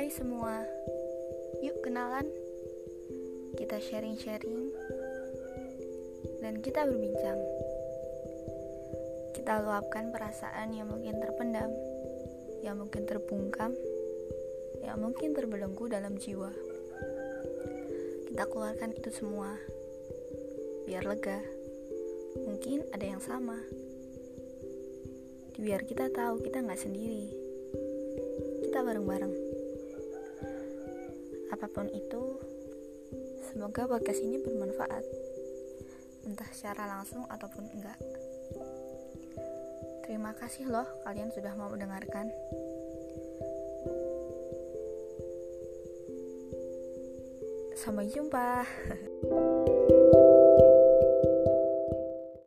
Hai semua, yuk kenalan. Kita sharing-sharing dan kita berbincang. Kita luapkan perasaan yang mungkin terpendam, yang mungkin terbungkam, yang mungkin terbelenggu dalam jiwa. Kita keluarkan itu semua, biar lega. Mungkin ada yang sama biar kita tahu kita nggak sendiri kita bareng-bareng apa pun itu semoga podcast ini bermanfaat. Entah secara langsung ataupun enggak. Terima kasih loh kalian sudah mau mendengarkan. Sampai jumpa